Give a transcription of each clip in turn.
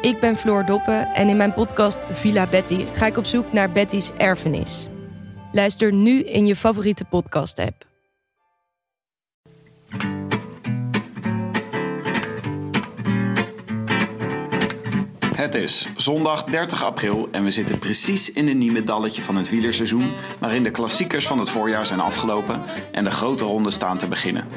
Ik ben Floor Doppen en in mijn podcast Villa Betty ga ik op zoek naar Betty's erfenis. Luister nu in je favoriete podcast-app. Het is zondag 30 april en we zitten precies in een nieuwe dalletje van het wielerseizoen, waarin de klassiekers van het voorjaar zijn afgelopen en de grote ronde staan te beginnen.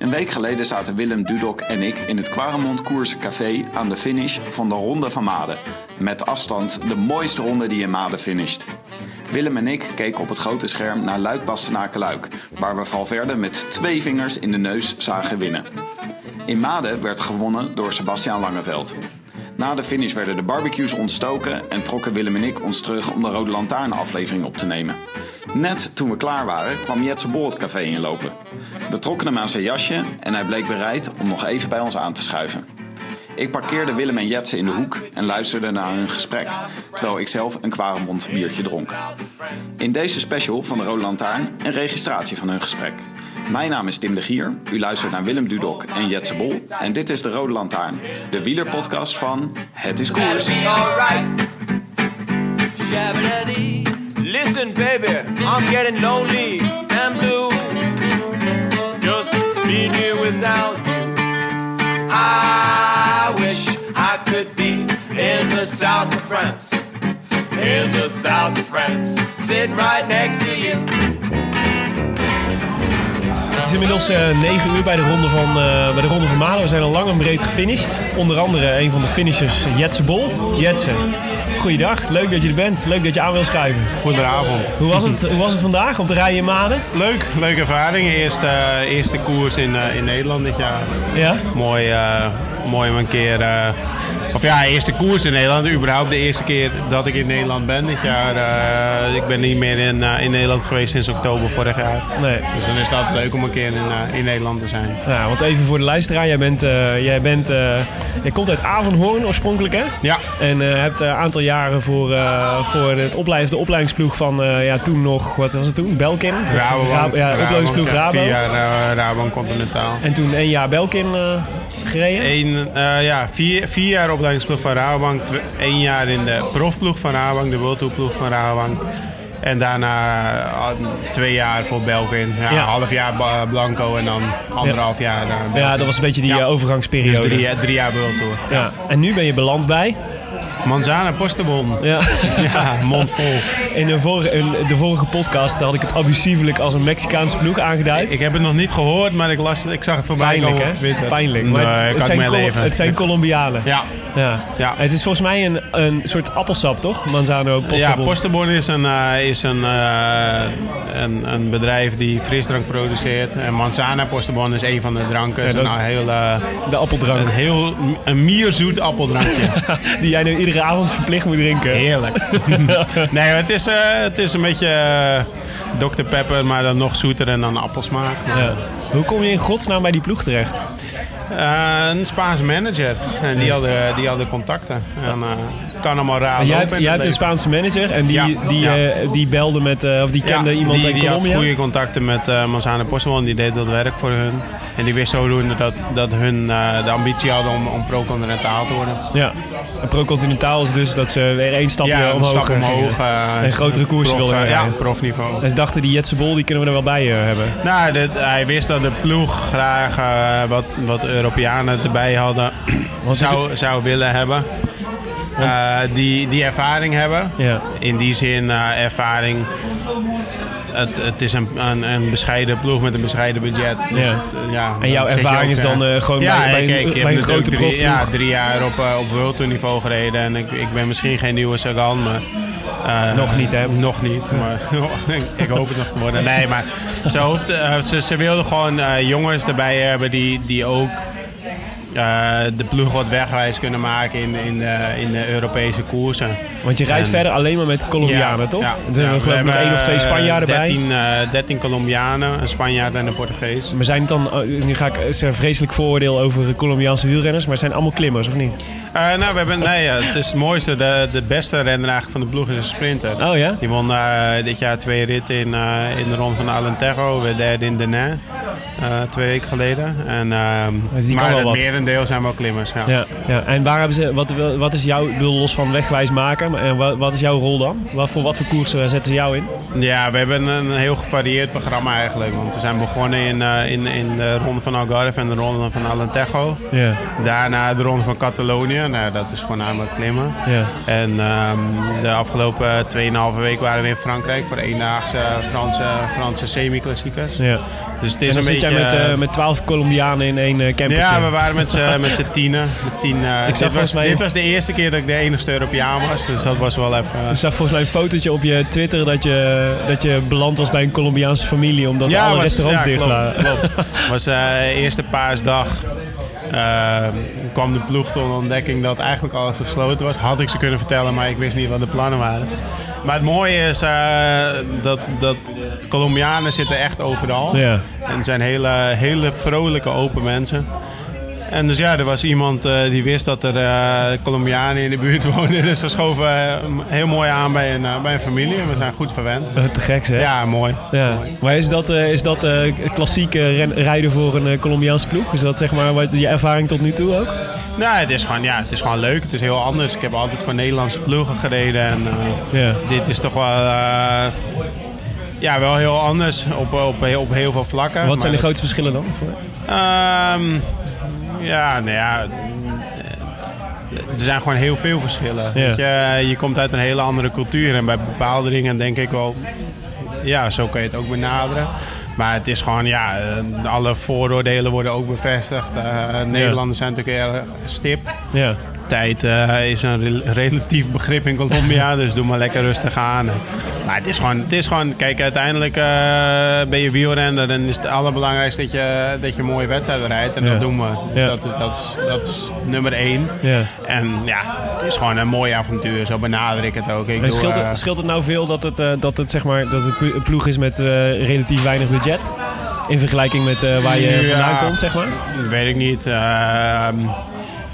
Een week geleden zaten Willem Dudok en ik in het Quaremont Koerse Café aan de finish van de Ronde van Maden. Met afstand de mooiste ronde die in Maden finisht. Willem en ik keken op het grote scherm naar Luik Bastenaken-Luik, waar we Valverde met twee vingers in de neus zagen winnen. In Maden werd gewonnen door Sebastian Langeveld. Na de finish werden de barbecues ontstoken en trokken Willem en ik ons terug om de Rode Lantaarn aflevering op te nemen. Net toen we klaar waren kwam Jetse Bol het café inlopen. We trokken hem aan zijn jasje en hij bleek bereid om nog even bij ons aan te schuiven. Ik parkeerde Willem en Jetse in de hoek en luisterde naar hun gesprek, terwijl ik zelf een kwaremond biertje dronk. In deze special van de Rode Lantaarn een registratie van hun gesprek. Mijn naam is Tim de Gier, u luistert naar Willem Dudok en Jetse Bol en dit is de Rode Lantaarn, de wielerpodcast van Het is Koers. Listen, baby, I'm getting lonely and blue. Being here without you. I wish I could be in the south of France. In the south of France. Sitting right next to you. Het is inmiddels eh 9 uur bij de, ronde van, eh, bij de Ronde van Malen. We zijn al lang en breed gefinished. Onder andere een van de finishers, Jetse Bol. Jetse, goeiedag. Leuk dat je er bent. Leuk dat je aan wil schuiven. Goedenavond. Hoe was het, hoe was het vandaag om te rijden in Maden? Leuk, leuke ervaring. Eerste, eh, eerste koers in, eh, in Nederland dit jaar. Ja? Mooi, eh, mooi om een keer... of ja, eerste koers in Nederland. Überhaupt de eerste keer dat ik in Nederland ben dit jaar. Eh, ik ben niet meer in, eh, in Nederland geweest sinds oktober vorig jaar. Nee. Dus dan is het altijd leuk om een keer in, eh, in Nederland te zijn. Nou, want even voor de luisteraar. Jij, bent, jij, bent, jij komt uit Avanhoorn oorspronkelijk, hè? Ja, En hebt een aantal jaren voor, voor het opleid, de opleidingsploeg van ja, toen nog, wat was het toen? Belkin? Rabobank. Rabo- ja, opleidingsploeg Rabobank, Rabo. Vier jaar eh, Rabobank Continentaal. En toen één jaar Belkin gereden. Eén, ja, vier, vier jaar opleidingsploeg van Rabobank. één jaar in de profploeg van Rabobank, de World Tour ploeg van Rabobank. En daarna eh, twee jaar voor Belkin. Ja, half jaar Blanco en dan anderhalf jaar Belkin. Ja, dat was een beetje die Ja. eh, overgangsperiode. Dus drie, jaar- drie jaar World Tour. Ja. En nu ben je beland bij. Manzana Postebon. Ja. Ja, mondvol. In de vorige, in de vorige podcast had ik het abusievelijk als een Mexicaanse ploeg aangeduid. Ik heb het nog niet gehoord, maar ik, las, ik zag het voorbij Pijnlijk, komen hè? op Twitter. Pijnlijk. Nee, het, zijn Col- het zijn Colombianen. Ja, Ja. Ja. Het is volgens mij een, een soort appelsap, toch? Manzano Ja, Postobon. Postebon is, een, eh, is een, eh, een, een bedrijf die frisdrank produceert. En Manzana Postebon is een van de dranken. Ja, dat is een heel, eh, De appeldrank. een heel een mierzoet appeldrankje. Die jij nu iedere avond verplicht moet drinken. Heerlijk. nee, het is, het is een beetje Dr. Pepper, maar dan nog zoeter en dan appelsmaak. Ja. Hoe kom je in godsnaam bij die ploeg terecht? Eh, een Spaanse manager. En die hadden, die hadden contacten. En, eh, het kan allemaal raar jij hebt, jij hebt een. Spaanse manager en die, Ja, die, ja. eh, die belde met, of die kende Ja, iemand die, in die had Colombia. goede contacten met Manzana Postman. Die deed dat werk voor hun. En die wist zodoende dat, dat hun eh, de ambitie hadden om, om pro-continentaal te worden. Ja. En Pro-Continentaal is dus dat ze weer één stapje ja, een omhoog stap gingen. omhoog. eh, En grotere koersen prof, wilden eh, Ja, profniveau. En ze dachten, die Jetse Bol, die kunnen we er wel bij eh, hebben. Nou, dit- hij wist dat de ploeg graag eh, wat, wat Europeanen erbij hadden. Zou, zou willen hebben. eh, die, die ervaring hebben. Ja. In die zin eh, ervaring. Het, het is een, een, een bescheiden ploeg met een bescheiden budget. Dus Ja. het, eh, ja, En jouw ervaring is dan eh, eh, gewoon ja, bij, heb bij een grote drie, profploeg? ja, drie jaar op, eh, op World Tour niveau gereden. En ik, ik ben misschien geen nieuwe Sagan, maar... eh, Nog niet, hè? Nog niet, maar ik hoop het nog te worden. Nee, maar ze, eh, ze, ze wilden gewoon eh, jongens erbij hebben die, die ook eh, de ploeg wat wegwijs kunnen maken in, in, de, in de Europese koersen. Want je rijdt En- verder alleen maar met Colombianen, toch? Ja, Er zijn ja, er geloof ik één of twee eh, Spanjaarden bij. 13, eh 13 Colombianen, een Spanjaard en een Portugees. Maar zijn het dan, oh, nu ga ik een vreselijk vooroordeel over Colombiaanse wielrenners, maar het zijn allemaal klimmers, of niet? Eh, nou, we hebben, nee, het is het mooiste. De, de beste renner eigenlijk van de ploeg is een sprinter. Oh ja? Die won eh, dit jaar twee ritten in, eh, in de ronde van Alentejo. We derde in Denain. Eh twee weken geleden. En, Dus kan maar het merendeel zijn wel klimmers. Ja. Ja, ja. En waar hebben ze, wat, wat is jouw, los van wegwijs maken, maar, eh, wat, wat is jouw rol dan? Wat, voor wat voor koersen zetten ze jou in? Ja, we hebben een heel gevarieerd programma eigenlijk. Want we zijn begonnen in, eh, in, in de ronde van Algarve en de ronde van Alentejo. Daarna de ronde van Catalonië. Nou, dat is voornamelijk klimmen. En ehm, de afgelopen 2,5 week waren we in Frankrijk voor eendaagse Franse, Franse semi-klassiekers. Dus het En dan een zit beetje... jij met, eh, eh, met 12 Colombianen in één camper. ja, we waren met z'n tienen. Met tien, eh, dit, was, mij- dit was de eerste keer dat ik de enigste Europeaan was. Dus dat was wel even... Ik zag volgens mij een fotootje op je Twitter dat je, dat je beland was bij een Colombiaanse familie omdat alle was- restaurants ja, dicht waren. klopt. was eh eerste paasdag. eh, kwam de ploeg tot de ontdekking dat eigenlijk alles gesloten was. Had ik ze kunnen vertellen, maar ik wist niet wat de plannen waren. Maar het mooie is eh, dat, dat Colombianen zitten echt overal. Ja. En zijn hele, hele vrolijke, open mensen. En dus ja, er was iemand eh, die wist dat er eh, Colombianen in de buurt woonden. Dus we schoven eh, heel mooi aan bij een, bij een familie. En we zijn goed verwend. Te gek zeg. Ja, mooi. Ja. Maar is dat, is dat klassieke ren- rijden voor een uh, Colombiaanse ploeg? Is dat zeg maar wat je ervaring tot nu toe ook? Nou, het is, gewoon, ja, het is gewoon leuk. Het is heel anders. Ik heb altijd voor Nederlandse ploegen gereden. En Ja. dit is toch wel, ja, wel heel anders op, op, heel, op heel veel vlakken. Wat zijn de grootste verschillen dan? dat- Ehm, ja, nou ja... Er zijn gewoon heel veel verschillen. Ja. Weet je, je komt uit een hele andere cultuur. En bij bepaalde dingen denk ik wel... Ja, zo kan je het ook benaderen. Maar het is gewoon, ja, alle vooroordelen worden ook bevestigd. Eh, Nederlanders zijn natuurlijk heel erg stip Ja. Tijd eh, is een rel- relatief begrip in Colombia. dus doe maar lekker rustig aan. En- Maar het is gewoon, het is gewoon kijk, uiteindelijk eh, ben je wielrenner. En is het allerbelangrijkste dat je, dat je een mooie wedstrijd rijdt. En Ja. dat doen we. Dus Ja. dat, is, dat, is, dat is nummer één. Ja. En ja, het is gewoon een mooi avontuur. Zo benader ik het ook. Ik doe, scheelt, eh, het, scheelt het nou veel dat het, eh, dat het, zeg maar, dat het een ploeg is met eh, relatief weinig budget? In vergelijking met eh, waar je vandaan komt, zeg maar? Weet ik niet.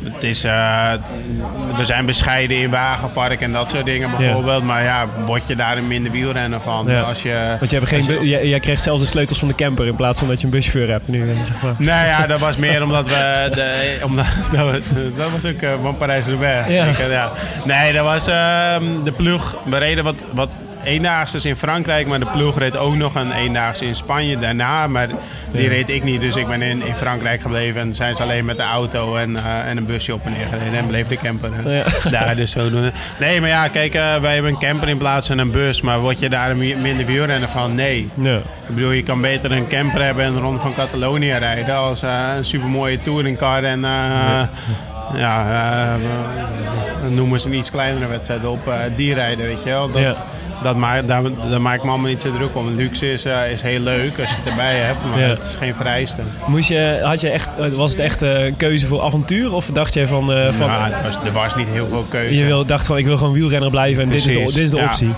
Het is, eh, we zijn bescheiden in wagenpark en dat soort dingen bijvoorbeeld. Maar ja, word je daar een minder wielrenner van? Ja. Als je, Want je hebt geen, je- jij, jij krijgt zelfs de sleutels van de camper in plaats van dat je een buschauffeur hebt nu. eh, Zeg maar. Nou ja, dat was meer omdat we... De, omdat, dat, we- dat was ook eh, van Parijs-Roubaix. Ja. Ja. Nee, dat was ehm, de ploeg. We reden wat, wat eendaagses in Frankrijk, maar de ploeg reed ook nog een eendaagse in Spanje daarna. Maar die reed ik niet, dus ik ben in, in Frankrijk gebleven. En zijn ze alleen met de auto en, eh, en een busje op en neer gereden. En bleef de camper Ja. daar dus zo doen. Nee, maar ja, kijk, eh, wij hebben een camper in plaats van een bus. Maar word je daar een mi- minder wielrenner van? Nee. Ik bedoel, je kan beter een camper hebben en de Ronde van Catalonië rijden als eh, een supermooie touringcar en eh, ja, noemen ze een iets kleinere wedstrijd op, die rijden, weet je wel. Dat, Ja. Dat maakt, daar, daar maak ik me allemaal niet zo druk om. Luxe is, eh, is heel leuk als je het erbij hebt, maar Ja. het is geen vereiste. Moest je, had je echt, eh, was het echt eh, een keuze voor avontuur? Of dacht je van, eh, van Ja, er, was, er was niet heel veel keuze. je wil, dacht van ik wil gewoon wielrenner blijven en dit is de, dit is de ja. optie?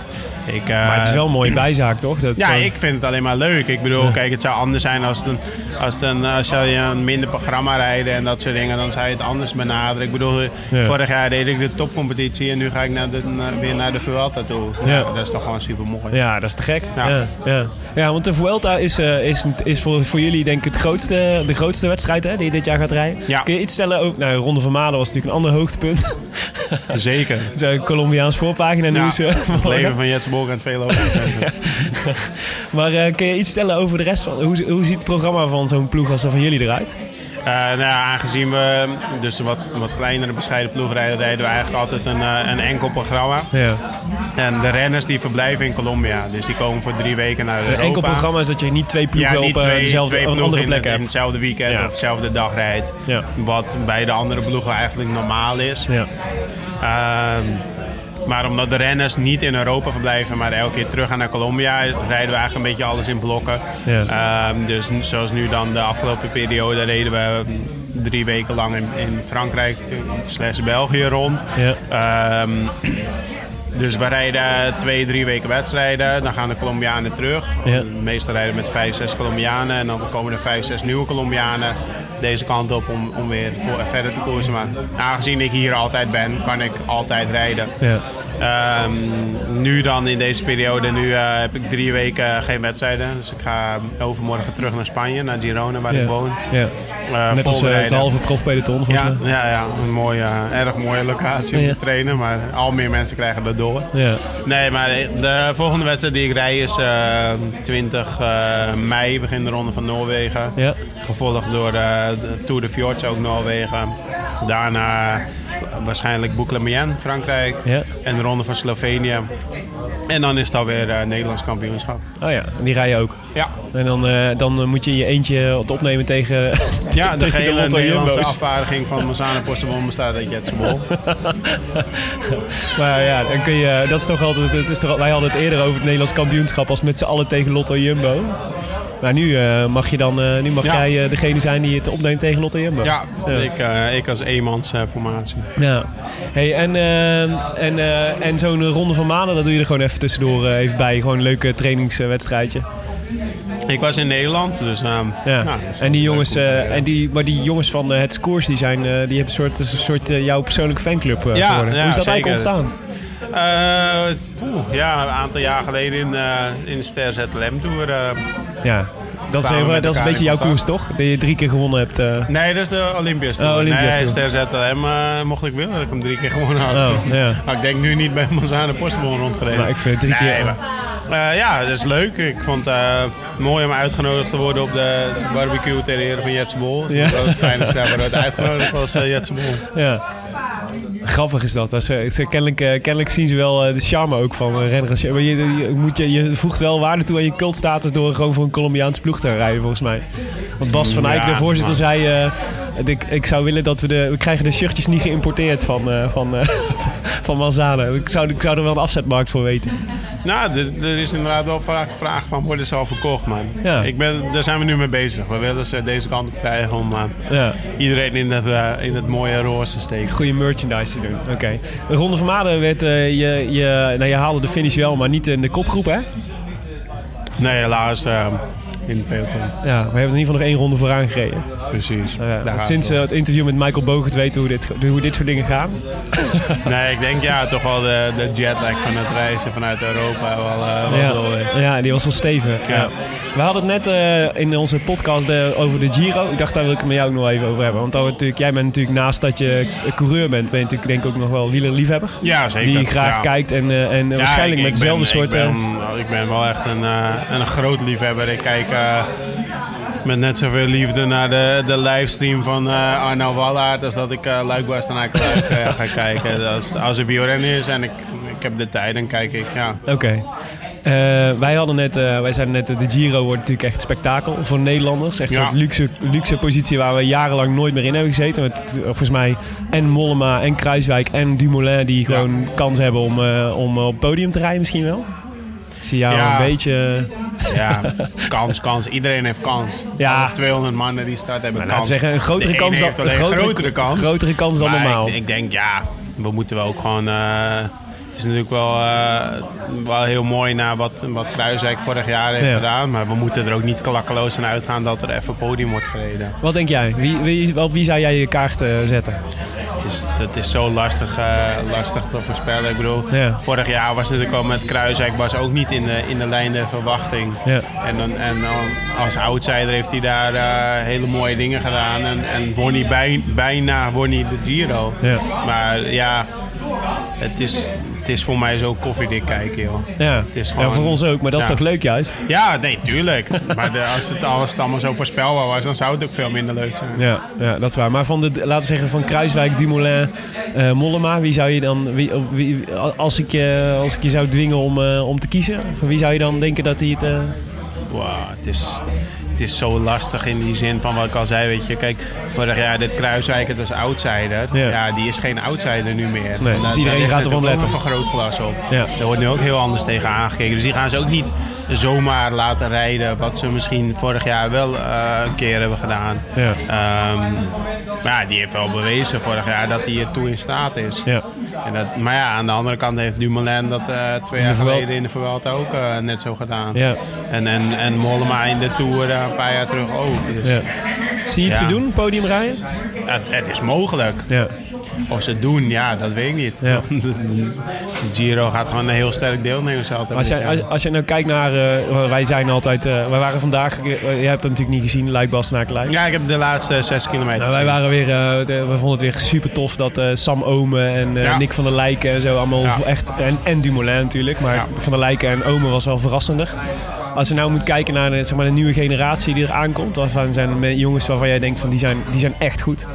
Ik, eh, Maar het is wel een mooie bijzaak, toch? Dat, Ja, eh, ik vind het alleen maar leuk. Ik bedoel, Ja. kijk, het zou anders zijn als, een, als, een, als je een minder programma rijden en dat soort dingen. Dan zou je het anders benaderen. Ik bedoel, Ja. vorig jaar deed ik de topcompetitie en nu ga ik naar de, naar- weer naar de Vuelta toe. Ja. Ja. dat is toch gewoon super mooi. Ja, dat is te gek. Ja. Ja. Ja, ja. want de Vuelta is, eh, is, is voor, voor jullie denk ik het grootste, de grootste wedstrijd hè, die je dit jaar gaat rijden. Ja. Kun je iets stellen? Ook, nou, Ronde van Malen was natuurlijk een ander hoogtepunt. Zeker. Het Colombiaans voorpagina Ja, nieuws. eh, het leven van Jetse Bolk en het veel over. maar eh, kun je iets vertellen over de rest van... Hoe, hoe ziet het programma van zo'n ploeg als dat van jullie eruit? Nou ja, aangezien we dus een wat, wat kleinere bescheiden ploeg rijden, rijden we eigenlijk altijd een, eh, een enkel programma. Ja. En de renners die verblijven in Colombia. Dus die komen voor drie weken naar Europa. Een enkel programma is dat je niet twee ploegen ja, niet op eh, twee, dezelfde, twee een ploegen andere in, plek in hebt. hetzelfde weekend Ja. of dezelfde dag rijdt. Wat bij de andere ploegen eigenlijk normaal is. Ja. Ehm, maar omdat de renners niet in Europa verblijven, maar elke keer terug gaan naar Colombia, rijden we eigenlijk een beetje alles in blokken. Ja. Ehm, dus zoals nu dan de afgelopen periode reden we drie weken lang in, in Frankrijk slash België rond. Ja. Ehm, dus we rijden twee, drie weken wedstrijden. Dan gaan de Colombianen terug. Ja. Meestal rijden met vijf, zes Colombianen. En dan komen er vijf, zes nieuwe Colombianen deze kant op om, om weer verder te koersen. Maar aangezien ik hier altijd ben, kan ik altijd rijden. Ja. Ehm, nu dan in deze periode, nu eh, heb ik drie weken geen wedstrijden. Dus ik ga overmorgen terug naar Spanje, naar Girona, waar ik woon. Eh, Net als eh, het halve profpeloton. Ja, ja, ja, een mooie, eh, erg mooie locatie om te trainen. Maar al meer mensen krijgen dat door. Nee, maar de volgende wedstrijd die ik rij is eh, 20 eh, mei, begin de Ronde van Noorwegen. Gevolgd door eh, de Tour de Fjords, ook Noorwegen. Daarna waarschijnlijk Boucle Frankrijk. Ja. En de Ronde van Slovenië. En dan is het alweer eh Nederlands kampioenschap. Oh ja, en die rij je ook. Ja, En dan, eh, dan eh, moet je je eentje opnemen tegen, ja de tegen hele Lotto Nederlandse Jumbo's. afvaardiging van Mazana Postebon bestaat uit. Maar ja, dan kun je, dat is toch altijd, het is toch, wij hadden het eerder over het Nederlands kampioenschap als met z'n allen tegen Lotto Jumbo. Maar nu eh, mag, je dan, eh, nu mag Ja. jij eh, degene zijn die het opneemt tegen Lotto Jumbo. Ja, Ja. Ik, ik als eenmans eh, formatie. Ja. Hey, en en, en zo'n ronde van maanden, dat doe je er gewoon even tussendoor even bij. Gewoon een leuke trainingswedstrijdje. Ik was in Nederland, dus... ehm, Ja. nou, en die jongens, en die, maar die jongens van het Scores, die, zijn, die hebben een soort, een soort jouw persoonlijke fanclub Ja, geworden. ja, Hoe is dat zeker. eigenlijk ontstaan? Eh, poeh, ja, een aantal jaar geleden in, in de Ster ZLM Tour. Ja. Dat is, dat is een beetje jouw koers, toch? Dat je drie keer gewonnen hebt. eh. nee, dat is de Olympias Tour. Oh, Olympias nee, Tour. ZLM eh, mocht ik willen dat ik hem drie keer gewonnen had. Oh, ja. Maar ik denk nu niet bij Mazane Postbon rondgereden. Maar ik vind drie nee, keer- maar, eh, ja, dat is leuk. Ik vond het mooi om uitgenodigd te worden op de barbecue ter ere van Jetse Bol. Ja. Dat was fijn dat ze werd uitgenodigd als uh, Jetse Bol. Ja. Grappig is dat. Ze, ze, kennelijk, eh, kennelijk zien ze wel eh, de charme ook van uh, renners. Maar je, je, moet je, je voegt wel waarde toe aan je cultstatus door gewoon voor een Colombiaans ploeg te rijden, volgens mij. Want Bas van Eyck, Ja, de voorzitter, maar- zei... ik, ik zou willen dat we de... We krijgen de shirtjes niet geïmporteerd van, eh van, eh, van Manzana. Ik zou, ik zou er wel een afzetmarkt voor weten. Nou, er, is inderdaad wel vaak gevraagd van worden ze al verkocht, man. Ja. Ik ben, daar zijn we nu mee bezig. We willen ze deze kant op krijgen om eh, Ja. iedereen in het, in het mooie roze te steken. Goede merchandise te doen. Oké. De Ronde van Maden werd... je, je, nou, je haalde de finish wel, maar niet in de kopgroep, hè? Nee, helaas in het peloton. Ja, we hebben in ieder geval nog één ronde vooraan gereden. Precies. Nou sinds het eh, het interview met Michael Bogert weten hoe dit, hoe dit soort dingen gaan. Nee, ik denk ja, toch wel de, de jetlag van het reizen vanuit Europa wel, eh wel Ja, ja, die was wel stevig. Ja. We hadden het net eh, in onze podcast over de Giro. Ik dacht, daar wil ik het met jou ook nog even over hebben. Want dan natuurlijk, jij bent natuurlijk naast dat je coureur bent, ben je natuurlijk denk ik ook nog wel wielerliefhebber. Ja, zeker. Die graag Ja. kijkt en, en Ja, waarschijnlijk ik- met ik dezelfde soort... Ik ben, ik ben wel echt een, een groot liefhebber. Ik kijk met net zoveel liefde naar de, de livestream van eh Arno Wallaert... als dat ik uh, Luik Bastenaak Luik eh, ga kijken. Als, als er wielrennen is en ik, ik heb de tijd, dan kijk ik, ja. Oké. Eh, wij hadden net, eh, wij zeiden net, eh, de Giro wordt natuurlijk echt spektakel voor Nederlanders. Echt Ja. zo'n luxe, luxe positie waar we jarenlang nooit meer in hebben gezeten. Met eh, volgens mij en Mollema en Kruiswijk en Dumoulin die gewoon kans hebben om, eh, om op podium te rijden misschien wel. Ik zie jou Ja. een beetje... Ja, kans, kans. Iedereen heeft kans. Ja. Alle 200 mannen die starten hebben Maar laten kans. zeggen, een grotere kans dan- een grotere- grotere kans. grotere kans dan Maar normaal. Ik, ik denk, ja, we moeten wel ook gewoon... het is natuurlijk wel, eh, wel heel mooi naar wat, wat Kruiswijk vorig jaar heeft Ja. gedaan. Maar we moeten er ook niet klakkeloos aan uitgaan dat er even podium wordt gereden. Wat denk jij? Wie, wie, op wie zou jij je kaart eh, zetten? Het is, het is zo lastig, eh, lastig te voorspellen. Ik bedoel, Ja. vorig jaar was het natuurlijk al met Kruiswijk was ook niet in de, in de lijn der verwachting. Ja. En, dan, en dan als outsider heeft hij daar hele mooie dingen gedaan. En, en won hij bij, bijna won hij de Giro. Ja. Maar ja, het is, het is voor mij zo koffiedik kijken, joh. Ja. Het is ja, gewoon- voor ons ook, maar dat is Ja. toch leuk juist? Ja, nee, tuurlijk. maar de, als, het, als het allemaal zo voorspelbaar was, dan zou het ook veel minder leuk zijn. Ja, ja, dat is waar. Maar van de, laten we zeggen, van Kruiswijk, Dumoulin, eh, Mollema, wie zou je dan, wie, wie, als, ik je, als ik je zou dwingen om, eh, om te kiezen, van wie zou je dan denken dat hij het... eh, Wow, het is, het is zo lastig in die zin van wat ik al zei, weet je. Kijk, vorig jaar dit Kruiswijk, het was outsider. Ja. Ja. die is geen outsider nu meer. Nee, dus daar- iedereen gaat ook letten. nog een vergrootglas op. Ja. Daar wordt nu ook heel anders tegen aangekeken. Dus die gaan ze ook niet zomaar laten rijden, wat ze misschien vorig jaar wel eh, een keer hebben gedaan. Ja. Ehm, maar ja, die heeft wel bewezen vorig jaar dat hij toe in staat is. ja. En dat, maar ja, aan de andere kant heeft Dumoulin dat eh, twee jaar geleden in de Vuelta ook eh, net zo gedaan. Ja. En, en, en Mollema in de Tour eh, een paar jaar terug ook. Dus Ja. Zie je het Ja. ze doen, podium rijden? het, het is mogelijk. Ja. Of ze het doen, ja, dat weet ik niet. Ja. de Giro gaat gewoon een heel sterk deelnemersveld hebben. Als als, als je nou kijkt naar, eh, wij zijn altijd, eh, wij waren vandaag, eh, je hebt het natuurlijk niet gezien, Luik Bastenaken Ja, ik heb de laatste zes kilometer Nou, wij waren weer, we vonden het weer super tof dat Sam Omen en Ja. Nick van der Lijken en zo allemaal Ja. echt, en, en Dumoulin natuurlijk, maar van der Lijken en Omen was wel verrassender. Als je nou moet kijken naar de, zeg maar, de nieuwe generatie die er aankomt, waarvan zijn er jongens waarvan jij denkt van die zijn, die zijn echt goed.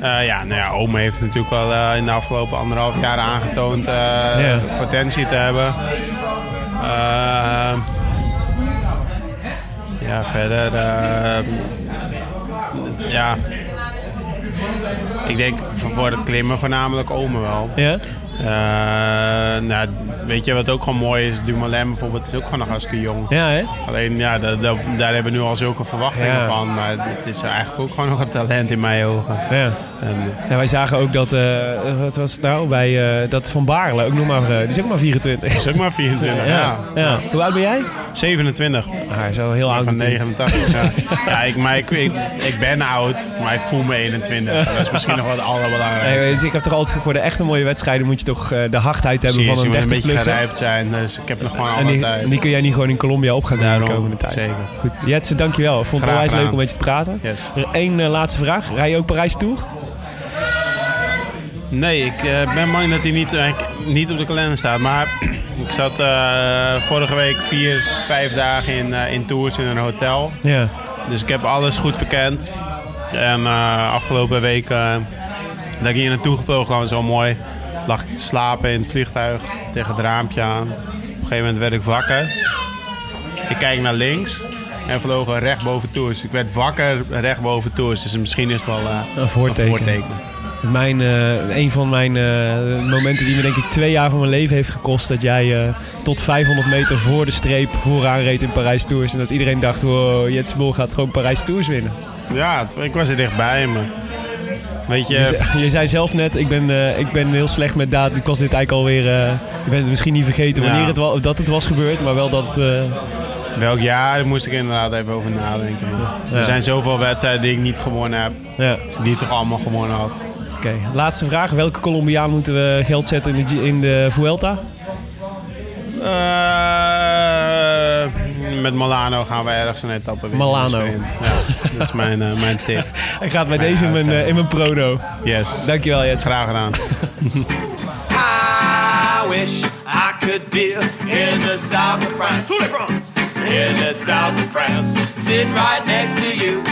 Eh, ja, nou ja, Ome heeft natuurlijk wel eh, in de afgelopen anderhalf jaar aangetoond eh, Ja. potentie te hebben. Eh, ja, verder. eh, ja. Ik denk voor voor het klimmen voornamelijk Ome wel. Ja? Eh, nou, weet je wat ook gewoon mooi is? Dumoulin bijvoorbeeld is ook gewoon nog hartstikke jong. Ja, hè? Alleen ja, da- da- daar hebben we nu al zulke verwachtingen Ja. van. Maar het is eigenlijk ook gewoon nog een talent in mijn ogen. Ja. En, Ja, wij zagen ook dat, eh, wat was het nou, bij eh, dat Van Baarle, ook nog maar, eh, die is ook maar 24. is ook maar 24, ja. ja. Hoe oud ben jij? 27 Ah, hij is al heel oud van natuurlijk. 89. Ja, ja ik, maar ik, ik, ik ben oud, maar ik voel me 21. Dat is misschien nog wel het Nee, allerbelangrijkste. dus ik heb toch altijd voor de echte mooie wedstrijden moet je toch de hardheid hebben Zie van een moet een 30 beetje plus. gerijpt zijn, dus ik heb nog gewoon En alle die, tijd. en die kun jij niet gewoon in Colombia op gaan doen de komende tijd. zeker. Goed. Jetse, dankjewel. Ik vond het onwijs leuk om met je te praten. Yes. Eén laatste vraag. Rij je ook Parijs Tour? Nee, ik eh, ben bang dat hij niet, eh, niet op de kalender staat. Maar ik zat eh, vorige week vier, vijf dagen in, in tours in een hotel. Ja. Dus ik heb alles goed verkend. En afgelopen week dat ik hier naartoe gevlogen, gewoon zo mooi. Lag ik te slapen in het vliegtuig tegen het raampje aan. Op een gegeven moment werd ik wakker. Ik kijk naar links en vlogen recht boven Tours. Ik werd wakker recht boven Tours. Dus misschien is het wel Een voorteken. een voorteken. Mijn, eh, een van mijn eh, momenten die me denk ik twee jaar van mijn leven heeft gekost. Dat jij eh, tot 500 meter voor de streep vooraan reed in Parijs Tours. En dat iedereen dacht, wow, Jetse Bol gaat gewoon Parijs Tours winnen. Ja, ik was er dichtbij, maar weet je... Je, zei- je zei zelf net, ik ben, ik ben heel slecht met datum. Ik was dit eigenlijk alweer... je bent het misschien niet vergeten wanneer Ja. het wa- dat het was gebeurd. Maar wel dat het... Welk jaar, daar moest ik inderdaad even over nadenken. Ja. Er zijn zoveel wedstrijden die ik niet gewonnen heb. ja, Die ik toch allemaal gewonnen had. Oké. Laatste vraag. Welke Colombiaan moeten we geld zetten in de, in de Vuelta? Eh, met Molano gaan we ergens een etappe winnen. Molano. Wint. Ja, dat is mijn, eh, mijn tip. Hij gaat bij deze in mijn, eh, in mijn prono. Yes. Dankjewel Jets. Graag gedaan. I wish I could be in the south of France. In the south of France. Sitting right next to you.